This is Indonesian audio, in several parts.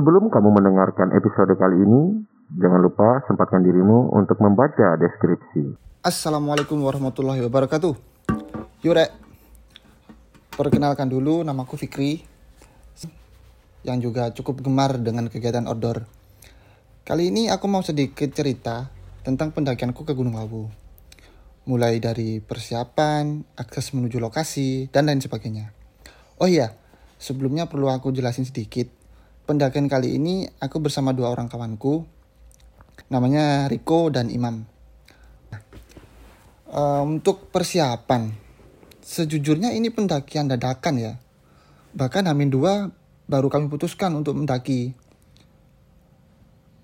Sebelum kamu mendengarkan episode kali ini, jangan lupa sempatkan dirimu untuk membaca deskripsi. Assalamualaikum warahmatullahi wabarakatuh. Yure, perkenalkan dulu namaku Fikri, yang juga cukup gemar dengan kegiatan outdoor. Kali ini aku mau sedikit cerita tentang pendakianku ke Gunung Lawu. Mulai dari persiapan, akses menuju lokasi, dan lain sebagainya. Oh iya, sebelumnya perlu aku jelasin sedikit. Pendakian kali ini aku bersama dua orang kawanku, namanya Riko dan Imam. Uh, untuk persiapan, sejujurnya ini pendakian dadakan ya. Bahkan Hamin dua baru kami putuskan untuk mendaki.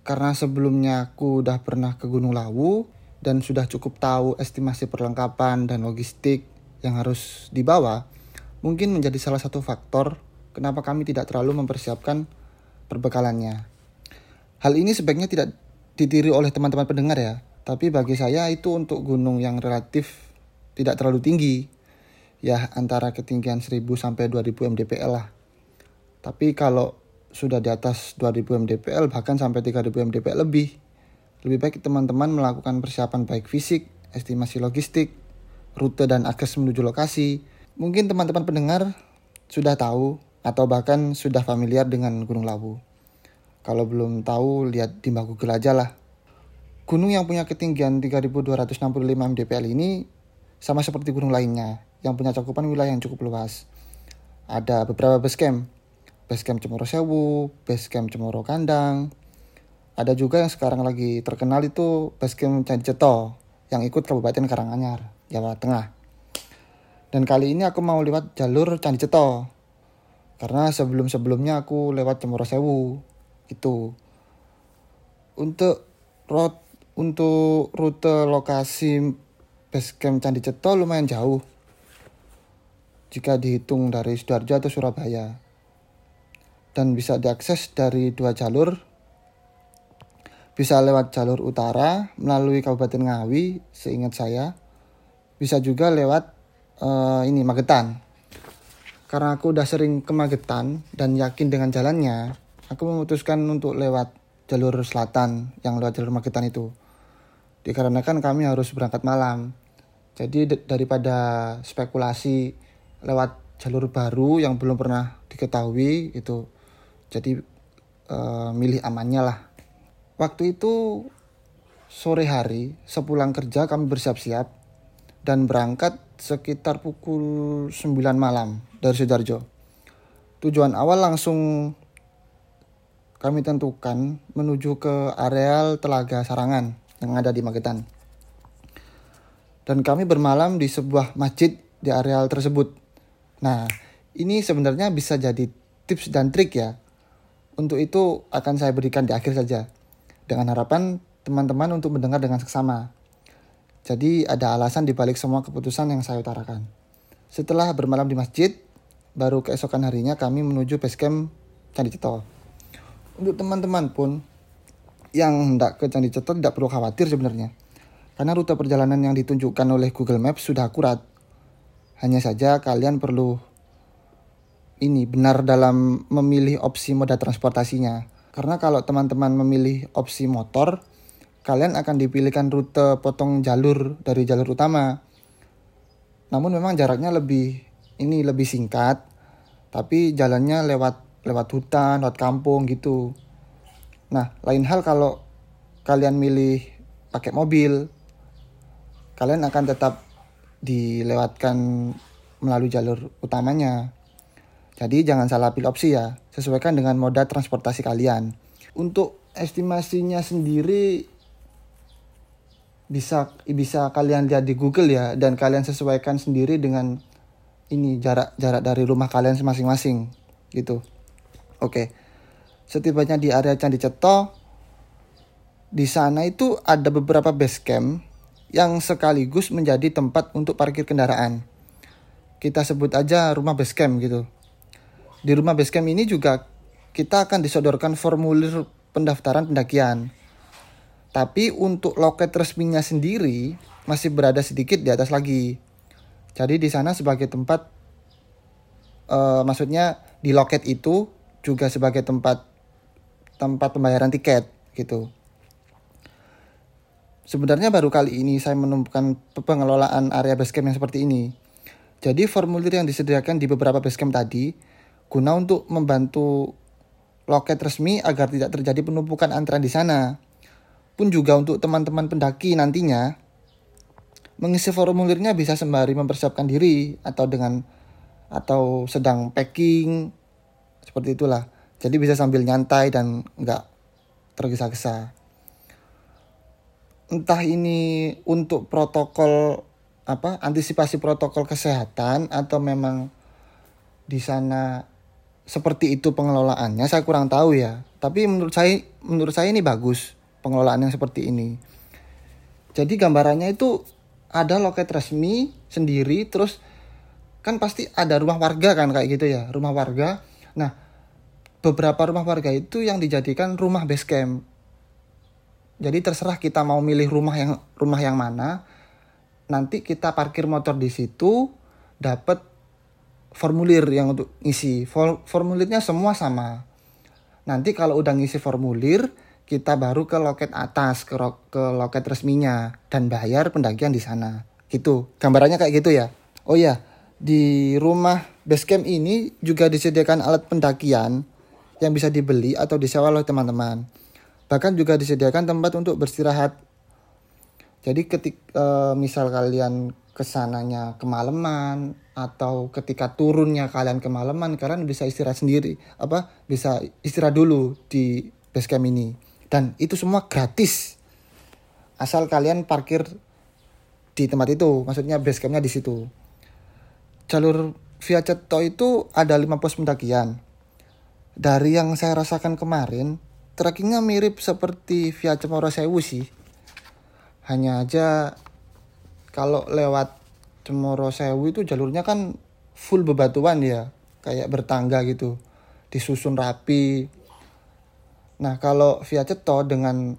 Karena sebelumnya aku udah pernah ke Gunung Lawu dan sudah cukup tahu estimasi perlengkapan dan logistik yang harus dibawa, mungkin menjadi salah satu faktor kenapa kami tidak terlalu mempersiapkan perbekalannya. Hal ini sebaiknya tidak ditiru oleh teman-teman pendengar ya, tapi bagi saya itu untuk gunung yang relatif tidak terlalu tinggi, ya antara ketinggian 1000 sampai 2000 mdpl lah. Tapi kalau sudah di atas 2000 mdpl bahkan sampai 3000 mdpl lebih, lebih baik teman-teman melakukan persiapan baik fisik, estimasi logistik, rute dan akses menuju lokasi. Mungkin teman-teman pendengar sudah tahu atau bahkan sudah familiar dengan Gunung Lawu. Kalau belum tahu, lihat di Google aja lah. Gunung yang punya ketinggian 3265 mdpl ini sama seperti gunung lainnya yang punya cakupan wilayah yang cukup luas. Ada beberapa base camp, base camp Cemoro Sewu, base camp Cemoro Kandang. Ada juga yang sekarang lagi terkenal itu base camp Candi Ceto yang ikut Kabupaten Karanganyar, Jawa Tengah. Dan kali ini aku mau lewat jalur Candi Ceto karena sebelum-sebelumnya aku lewat Cemoro Sewu itu untuk road untuk rute lokasi base camp Candi Ceto lumayan jauh. Jika dihitung dari Sidoarjo atau Surabaya. Dan bisa diakses dari dua jalur. Bisa lewat jalur utara melalui Kabupaten Ngawi seingat saya. Bisa juga lewat uh, ini Magetan karena aku udah sering ke Magetan dan yakin dengan jalannya, aku memutuskan untuk lewat jalur selatan yang lewat jalur Magetan itu. Dikarenakan kami harus berangkat malam. Jadi daripada spekulasi lewat jalur baru yang belum pernah diketahui itu. Jadi uh, milih amannya lah. Waktu itu sore hari sepulang kerja kami bersiap-siap dan berangkat sekitar pukul 9 malam dari Sidoarjo. Tujuan awal langsung kami tentukan menuju ke areal Telaga Sarangan yang ada di Magetan. Dan kami bermalam di sebuah masjid di areal tersebut. Nah, ini sebenarnya bisa jadi tips dan trik ya. Untuk itu akan saya berikan di akhir saja. Dengan harapan teman-teman untuk mendengar dengan seksama. Jadi ada alasan dibalik semua keputusan yang saya utarakan. Setelah bermalam di masjid, baru keesokan harinya kami menuju base camp Candi Ceto. Untuk teman-teman pun yang hendak ke Candi Ceto tidak perlu khawatir sebenarnya. Karena rute perjalanan yang ditunjukkan oleh Google Maps sudah akurat. Hanya saja kalian perlu ini benar dalam memilih opsi moda transportasinya. Karena kalau teman-teman memilih opsi motor, kalian akan dipilihkan rute potong jalur dari jalur utama. Namun memang jaraknya lebih ini lebih singkat, tapi jalannya lewat lewat hutan, lewat kampung gitu. Nah, lain hal kalau kalian milih pakai mobil, kalian akan tetap dilewatkan melalui jalur utamanya. Jadi jangan salah pilih opsi ya, sesuaikan dengan moda transportasi kalian. Untuk estimasinya sendiri bisa bisa kalian lihat di Google ya dan kalian sesuaikan sendiri dengan ini jarak jarak dari rumah kalian masing-masing gitu. Oke. Setibanya di area Candi Ceto di sana itu ada beberapa base camp yang sekaligus menjadi tempat untuk parkir kendaraan. Kita sebut aja rumah base camp gitu. Di rumah base camp ini juga kita akan disodorkan formulir pendaftaran pendakian tapi untuk loket resminya sendiri masih berada sedikit di atas lagi. Jadi di sana sebagai tempat, uh, maksudnya di loket itu juga sebagai tempat tempat pembayaran tiket gitu. Sebenarnya baru kali ini saya menemukan pengelolaan area basecamp yang seperti ini. Jadi formulir yang disediakan di beberapa basecamp tadi guna untuk membantu loket resmi agar tidak terjadi penumpukan antrean di sana. Pun juga untuk teman-teman pendaki nantinya mengisi formulirnya bisa sembari mempersiapkan diri atau dengan atau sedang packing seperti itulah. Jadi bisa sambil nyantai dan nggak tergesa-gesa. Entah ini untuk protokol apa antisipasi protokol kesehatan atau memang di sana seperti itu pengelolaannya saya kurang tahu ya. Tapi menurut saya menurut saya ini bagus pengelolaan yang seperti ini jadi gambarannya itu ada loket resmi sendiri terus kan pasti ada rumah warga kan kayak gitu ya rumah warga nah beberapa rumah warga itu yang dijadikan rumah base camp jadi terserah kita mau milih rumah yang rumah yang mana. Nanti kita parkir motor di situ, dapat formulir yang untuk ngisi. Formulirnya semua sama. Nanti kalau udah ngisi formulir, kita baru ke loket atas, ke, ke loket resminya dan bayar pendakian di sana. Gitu. Gambarannya kayak gitu ya. Oh ya, di rumah basecamp ini juga disediakan alat pendakian yang bisa dibeli atau disewa oleh teman-teman. Bahkan juga disediakan tempat untuk beristirahat. Jadi ketika e, misal kalian ke sananya kemalaman atau ketika turunnya kalian kemalaman kalian bisa istirahat sendiri apa bisa istirahat dulu di base camp ini dan itu semua gratis. Asal kalian parkir di tempat itu maksudnya base campnya di situ. Jalur via Ceto itu ada lima pos pendakian. Dari yang saya rasakan kemarin trackingnya mirip seperti via Cemoro Sewu sih. Hanya aja kalau lewat Cemoro Sewu itu jalurnya kan full bebatuan ya kayak bertangga gitu. Disusun rapi nah kalau via Ceto dengan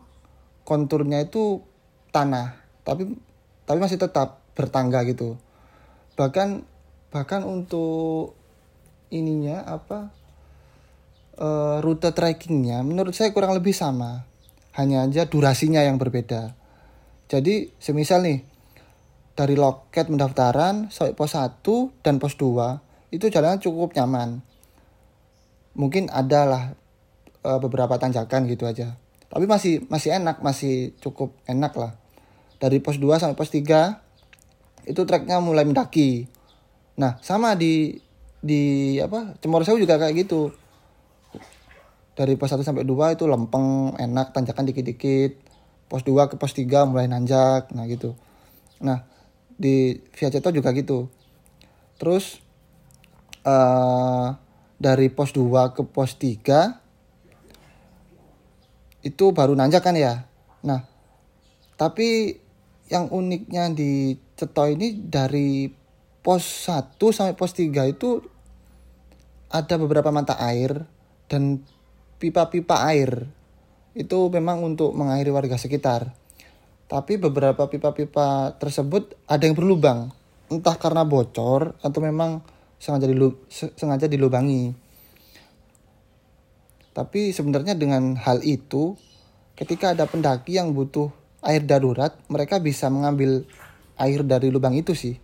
konturnya itu tanah tapi tapi masih tetap bertangga gitu. Bahkan bahkan untuk ininya apa uh, rute trekkingnya menurut saya kurang lebih sama. Hanya aja durasinya yang berbeda. Jadi semisal nih dari loket pendaftaran sampai pos 1 dan pos 2 itu jalannya cukup nyaman. Mungkin adalah uh, beberapa tanjakan gitu aja tapi masih masih enak masih cukup enak lah dari pos 2 sampai pos 3 itu treknya mulai mendaki nah sama di di apa Cemoro Sewu juga kayak gitu dari pos 1 sampai 2 itu lempeng, enak, tanjakan dikit-dikit. Pos 2 ke pos 3 mulai nanjak, nah gitu. Nah, di Via Ceto juga gitu. Terus uh, dari pos 2 ke pos 3 itu baru nanjak kan ya. Nah, tapi yang uniknya di Ceto ini dari pos 1 sampai pos 3 itu ada beberapa mata air dan pipa-pipa air itu memang untuk mengairi warga sekitar. Tapi beberapa pipa-pipa tersebut ada yang berlubang, entah karena bocor atau memang sengaja sengaja dilubangi. Tapi sebenarnya dengan hal itu, ketika ada pendaki yang butuh air darurat, mereka bisa mengambil air dari lubang itu sih.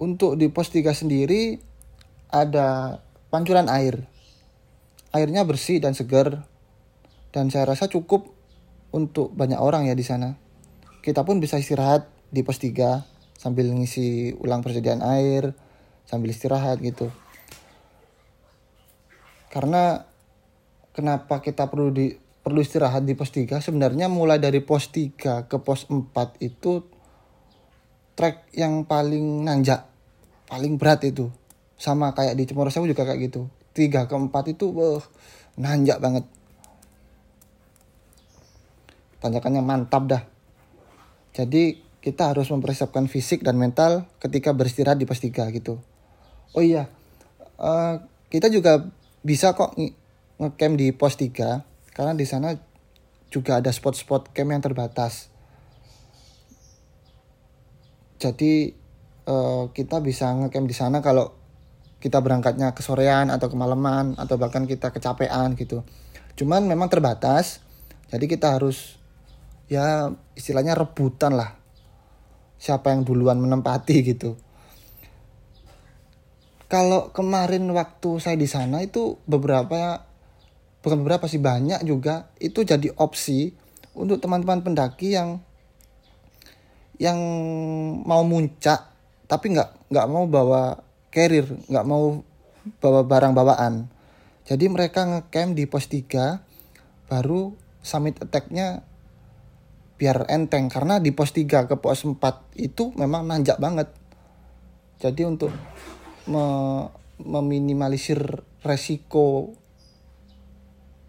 Untuk di pos 3 sendiri ada pancuran air. Airnya bersih dan segar dan saya rasa cukup untuk banyak orang ya di sana. Kita pun bisa istirahat di pos 3 sambil ngisi ulang persediaan air, sambil istirahat gitu. Karena kenapa kita perlu di perlu istirahat di pos 3 sebenarnya mulai dari pos 3 ke pos 4 itu trek yang paling nanjak, paling berat itu. Sama kayak di Cemoro Sewu juga kayak gitu. Tiga ke empat itu wah nanjak banget. Tanjakannya mantap dah. Jadi kita harus mempersiapkan fisik dan mental ketika beristirahat di pos tiga gitu. Oh iya uh, kita juga bisa kok ngecamp di pos tiga. Karena di sana juga ada spot-spot camp yang terbatas. Jadi uh, kita bisa ngecamp di sana kalau kita berangkatnya kesorean atau kemalaman atau bahkan kita kecapean gitu. Cuman memang terbatas. Jadi kita harus ya istilahnya rebutan lah. Siapa yang duluan menempati gitu kalau kemarin waktu saya di sana itu beberapa bukan beberapa sih banyak juga. Itu jadi opsi untuk teman-teman pendaki yang yang mau muncak tapi nggak nggak mau bawa carrier nggak mau bawa barang bawaan. Jadi mereka ngecamp di pos 3 baru summit attack-nya biar enteng. Karena di pos 3 ke pos 4 itu memang nanjak banget. Jadi untuk me meminimalisir resiko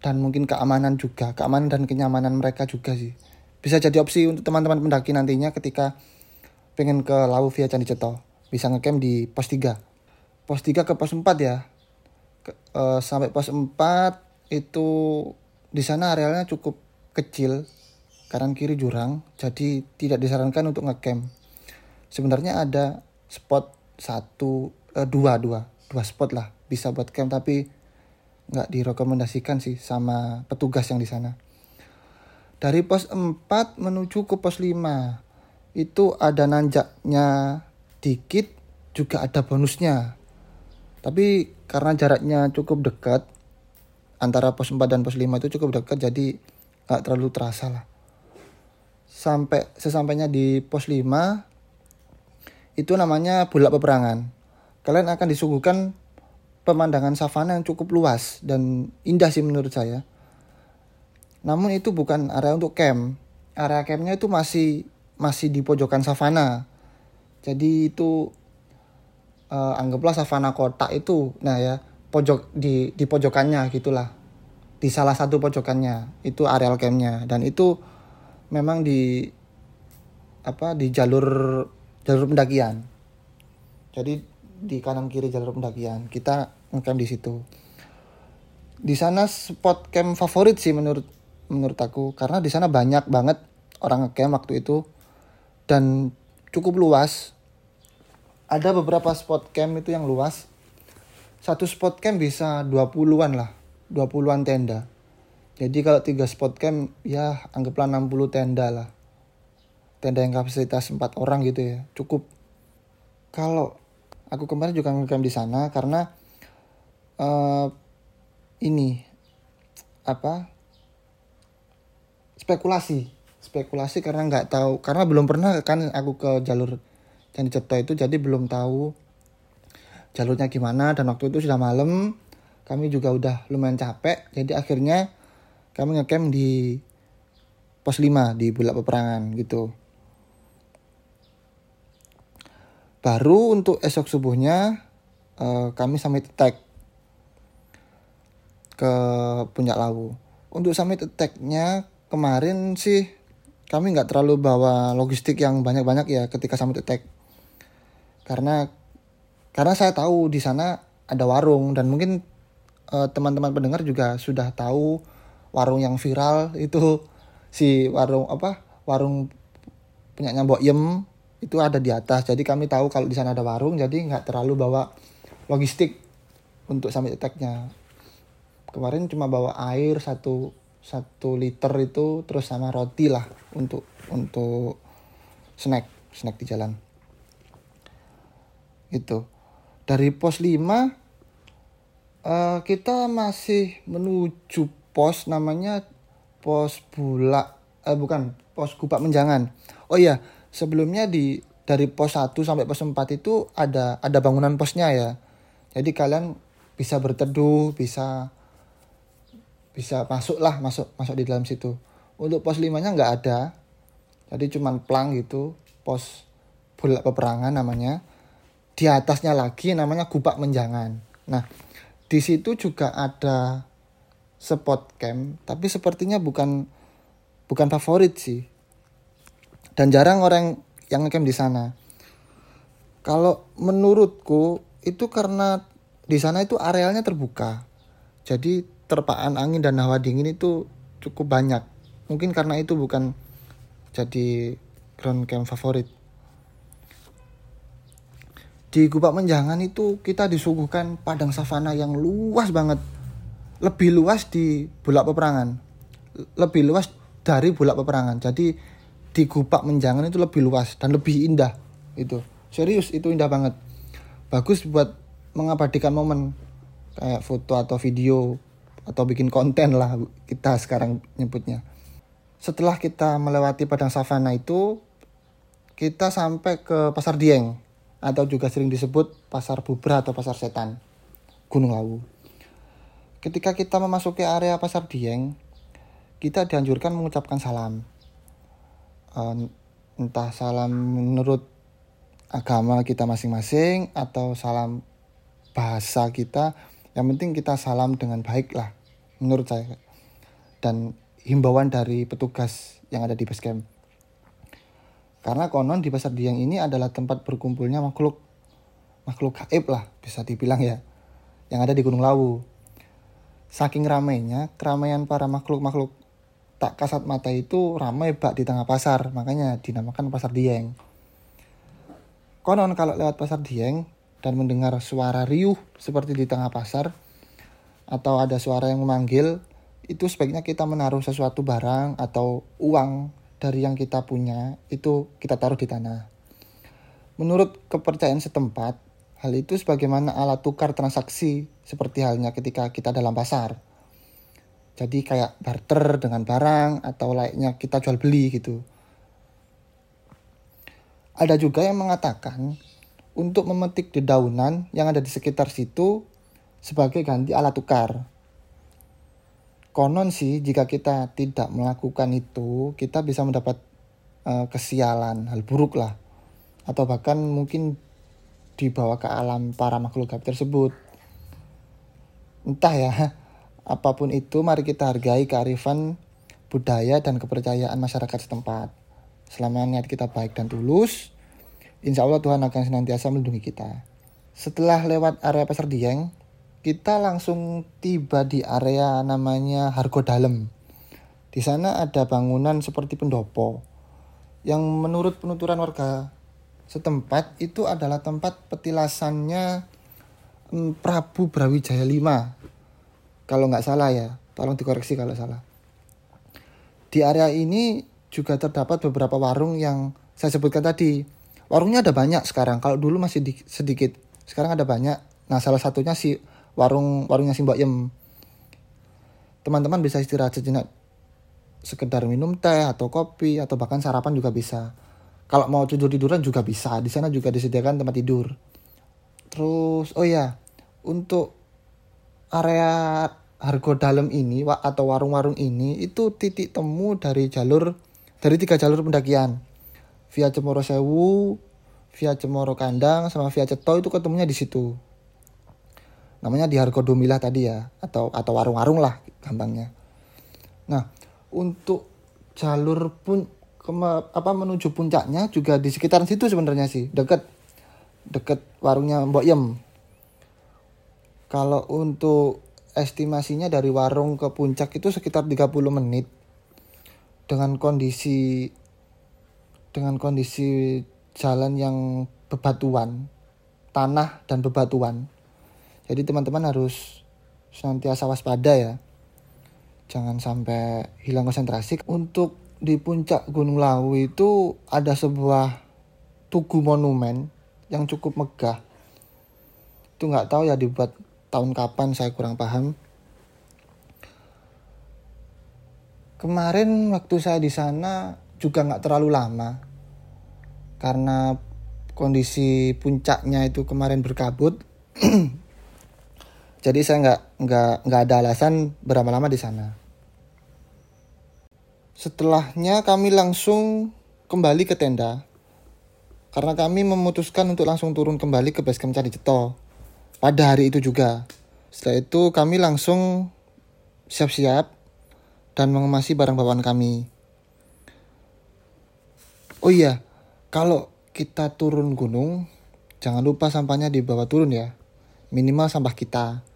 dan mungkin keamanan juga keamanan dan kenyamanan mereka juga sih. Bisa jadi opsi untuk teman-teman pendaki nantinya ketika pengen ke Lawu via Candi Ceto bisa ngecamp di pos 3 pos 3 ke pos 4 ya. Ke, uh, sampai pos 4 itu di sana arealnya cukup kecil kanan kiri jurang jadi tidak disarankan untuk ngecamp. Sebenarnya ada spot satu uh, dua dua dua spot lah bisa buat camp tapi nggak direkomendasikan sih sama petugas yang di sana. Dari pos 4 menuju ke pos 5 itu ada nanjaknya dikit juga ada bonusnya. Tapi karena jaraknya cukup dekat antara pos 4 dan pos 5 itu cukup dekat jadi nggak terlalu terasa lah. Sampai sesampainya di pos 5 itu namanya bulak peperangan. Kalian akan disuguhkan pemandangan savana yang cukup luas dan indah sih menurut saya. Namun itu bukan area untuk camp. Area campnya itu masih masih di pojokan savana. Jadi itu uh, anggaplah savana kota itu. Nah ya pojok di di pojokannya gitulah. Di salah satu pojokannya itu areal campnya dan itu memang di apa di jalur jalur pendakian. Jadi di kanan kiri jalur pendakian. Kita ngecamp di situ. Di sana spot camp favorit sih menurut menurut aku. Karena di sana banyak banget orang ngecamp waktu itu. Dan cukup luas. Ada beberapa spot camp itu yang luas. Satu spot camp bisa 20-an lah. 20-an tenda. Jadi kalau tiga spot camp ya anggaplah 60 tenda lah. Tenda yang kapasitas 4 orang gitu ya. Cukup. Kalau aku kemarin juga ngecamp di sana karena uh, ini apa spekulasi. Spekulasi karena nggak tahu karena belum pernah kan aku ke jalur yang Ceto itu jadi belum tahu jalurnya gimana. Dan waktu itu sudah malam kami juga udah lumayan capek. Jadi akhirnya kami ngecamp di pos 5 di bulak peperangan gitu Baru untuk esok subuhnya uh, kami summit attack ke puncak lawu. Untuk summit attacknya kemarin sih kami nggak terlalu bawa logistik yang banyak-banyak ya ketika summit attack. Karena karena saya tahu di sana ada warung dan mungkin eh, teman-teman pendengar juga sudah tahu warung yang viral itu si warung apa warung punyanya Mbok Yem itu ada di atas. Jadi kami tahu kalau di sana ada warung jadi nggak terlalu bawa logistik untuk sampai attacknya kemarin cuma bawa air satu satu liter itu terus sama roti lah untuk untuk snack snack di jalan. Itu dari pos 5 uh, eh, kita masih menuju pos namanya pos bulak uh, bukan pos kupak menjangan. Oh iya sebelumnya di dari pos 1 sampai pos 4 itu ada ada bangunan posnya ya. Jadi kalian bisa berteduh, bisa bisa masuk lah masuk masuk di dalam situ. Untuk pos 5-nya nggak ada. Jadi cuman plang gitu, pos bola peperangan namanya. Di atasnya lagi namanya Gupak Menjangan. Nah, di situ juga ada spot camp, tapi sepertinya bukan bukan favorit sih dan jarang orang yang ngecamp di sana. Kalau menurutku itu karena di sana itu arealnya terbuka. Jadi terpaan angin dan hawa dingin itu cukup banyak. Mungkin karena itu bukan jadi ground camp favorit. Di Gupak Menjangan itu kita disuguhkan padang savana yang luas banget. Lebih luas di Bulak Peperangan. Lebih luas dari Bulak Peperangan. Jadi di Gupak Menjangan itu lebih luas dan lebih indah itu. Serius itu indah banget. Bagus buat mengabadikan momen kayak foto atau video atau bikin konten lah kita sekarang nyebutnya. Setelah kita melewati padang savana itu kita sampai ke Pasar Dieng atau juga sering disebut Pasar Bubra atau Pasar Setan, Gunung Lawu. Ketika kita memasuki area Pasar Dieng, kita dianjurkan mengucapkan salam. Entah salam menurut agama kita masing-masing atau salam bahasa kita, yang penting kita salam dengan baik lah, menurut saya. Dan himbauan dari petugas yang ada di basecamp. Karena konon di Pasar Dieng ini adalah tempat berkumpulnya makhluk makhluk gaib lah bisa dibilang ya yang ada di Gunung Lawu. Saking ramainya, keramaian para makhluk-makhluk tak kasat mata itu ramai bak di tengah pasar, makanya dinamakan Pasar Dieng. Konon kalau lewat Pasar Dieng dan mendengar suara riuh seperti di tengah pasar atau ada suara yang memanggil, itu sebaiknya kita menaruh sesuatu barang atau uang dari yang kita punya itu kita taruh di tanah. Menurut kepercayaan setempat, hal itu sebagaimana alat tukar transaksi seperti halnya ketika kita dalam pasar. Jadi kayak barter dengan barang atau layaknya kita jual beli gitu. Ada juga yang mengatakan untuk memetik dedaunan yang ada di sekitar situ sebagai ganti alat tukar. Konon sih jika kita tidak melakukan itu kita bisa mendapat uh, kesialan hal buruk lah. Atau bahkan mungkin dibawa ke alam para makhluk gaib tersebut. Entah ya apa pun itu mari kita hargai kearifan budaya dan kepercayaan masyarakat setempat selama niat kita baik dan tulus insya Allah Tuhan akan senantiasa melindungi kita setelah lewat area pasar Dieng kita langsung tiba di area namanya Hargo Dalem. Di sana ada bangunan seperti pendopo yang menurut penuturan warga setempat itu adalah tempat petilasannya mm, Prabu Brawijaya V. Kalau nggak salah ya, tolong dikoreksi kalau salah. Di area ini juga terdapat beberapa warung yang saya sebutkan tadi. Warungnya ada banyak sekarang. Kalau dulu masih sedikit, sekarang ada banyak. Nah, salah satunya si warung warungnya Mbak Yem teman-teman bisa istirahat sejenak sekedar minum teh atau kopi atau bahkan sarapan juga bisa kalau mau tidur tiduran juga bisa di sana juga disediakan tempat tidur terus oh ya untuk area harga dalam ini atau warung-warung ini itu titik temu dari jalur dari tiga jalur pendakian via Cemoro Sewu via Cemoro Kandang sama via Ceto itu ketemunya di situ namanya di Hargo Dumilah tadi ya atau atau warung-warung lah gampangnya. Nah, untuk jalur pun kema, apa menuju puncaknya juga di sekitaran situ sebenarnya sih, deket deket warungnya Mbok Yem. Kalau untuk estimasinya dari warung ke puncak itu sekitar 30 menit dengan kondisi dengan kondisi jalan yang bebatuan, tanah dan bebatuan jadi teman-teman harus senantiasa waspada ya. Jangan sampai hilang konsentrasi. Untuk di puncak Gunung Lawu itu ada sebuah tugu monumen yang cukup megah. Itu nggak tahu ya dibuat tahun kapan saya kurang paham. Kemarin waktu saya di sana juga nggak terlalu lama karena kondisi puncaknya itu kemarin berkabut Jadi saya nggak nggak nggak ada alasan berlama-lama di sana. Setelahnya kami langsung kembali ke tenda karena kami memutuskan untuk langsung turun kembali ke basecamp Candi Ceto pada hari itu juga. Setelah itu kami langsung siap-siap dan mengemasi barang bawaan kami. Oh iya, kalau kita turun gunung, jangan lupa sampahnya dibawa turun ya. Minimal sampah kita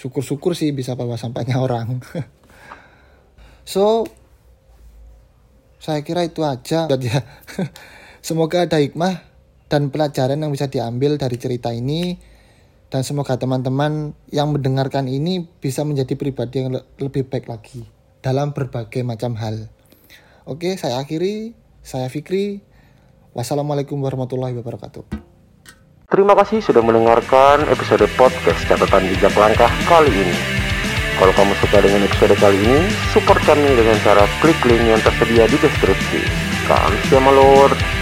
syukur-syukur sih bisa bawa sampahnya orang so saya kira itu aja semoga ada hikmah dan pelajaran yang bisa diambil dari cerita ini dan semoga teman-teman yang mendengarkan ini bisa menjadi pribadi yang le lebih baik lagi dalam berbagai macam hal. Oke, saya akhiri. Saya Fikri. Wassalamualaikum warahmatullahi wabarakatuh. Terima kasih sudah mendengarkan episode podcast catatan jejak langkah kali ini. Kalau kamu suka dengan episode kali ini, support kami dengan cara klik link yang tersedia di deskripsi. Kami siapa Lord.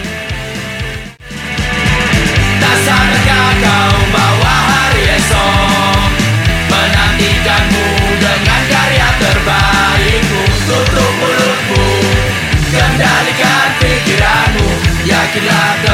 untuk mulutmu Kendalikan pikiranmu Yakinlah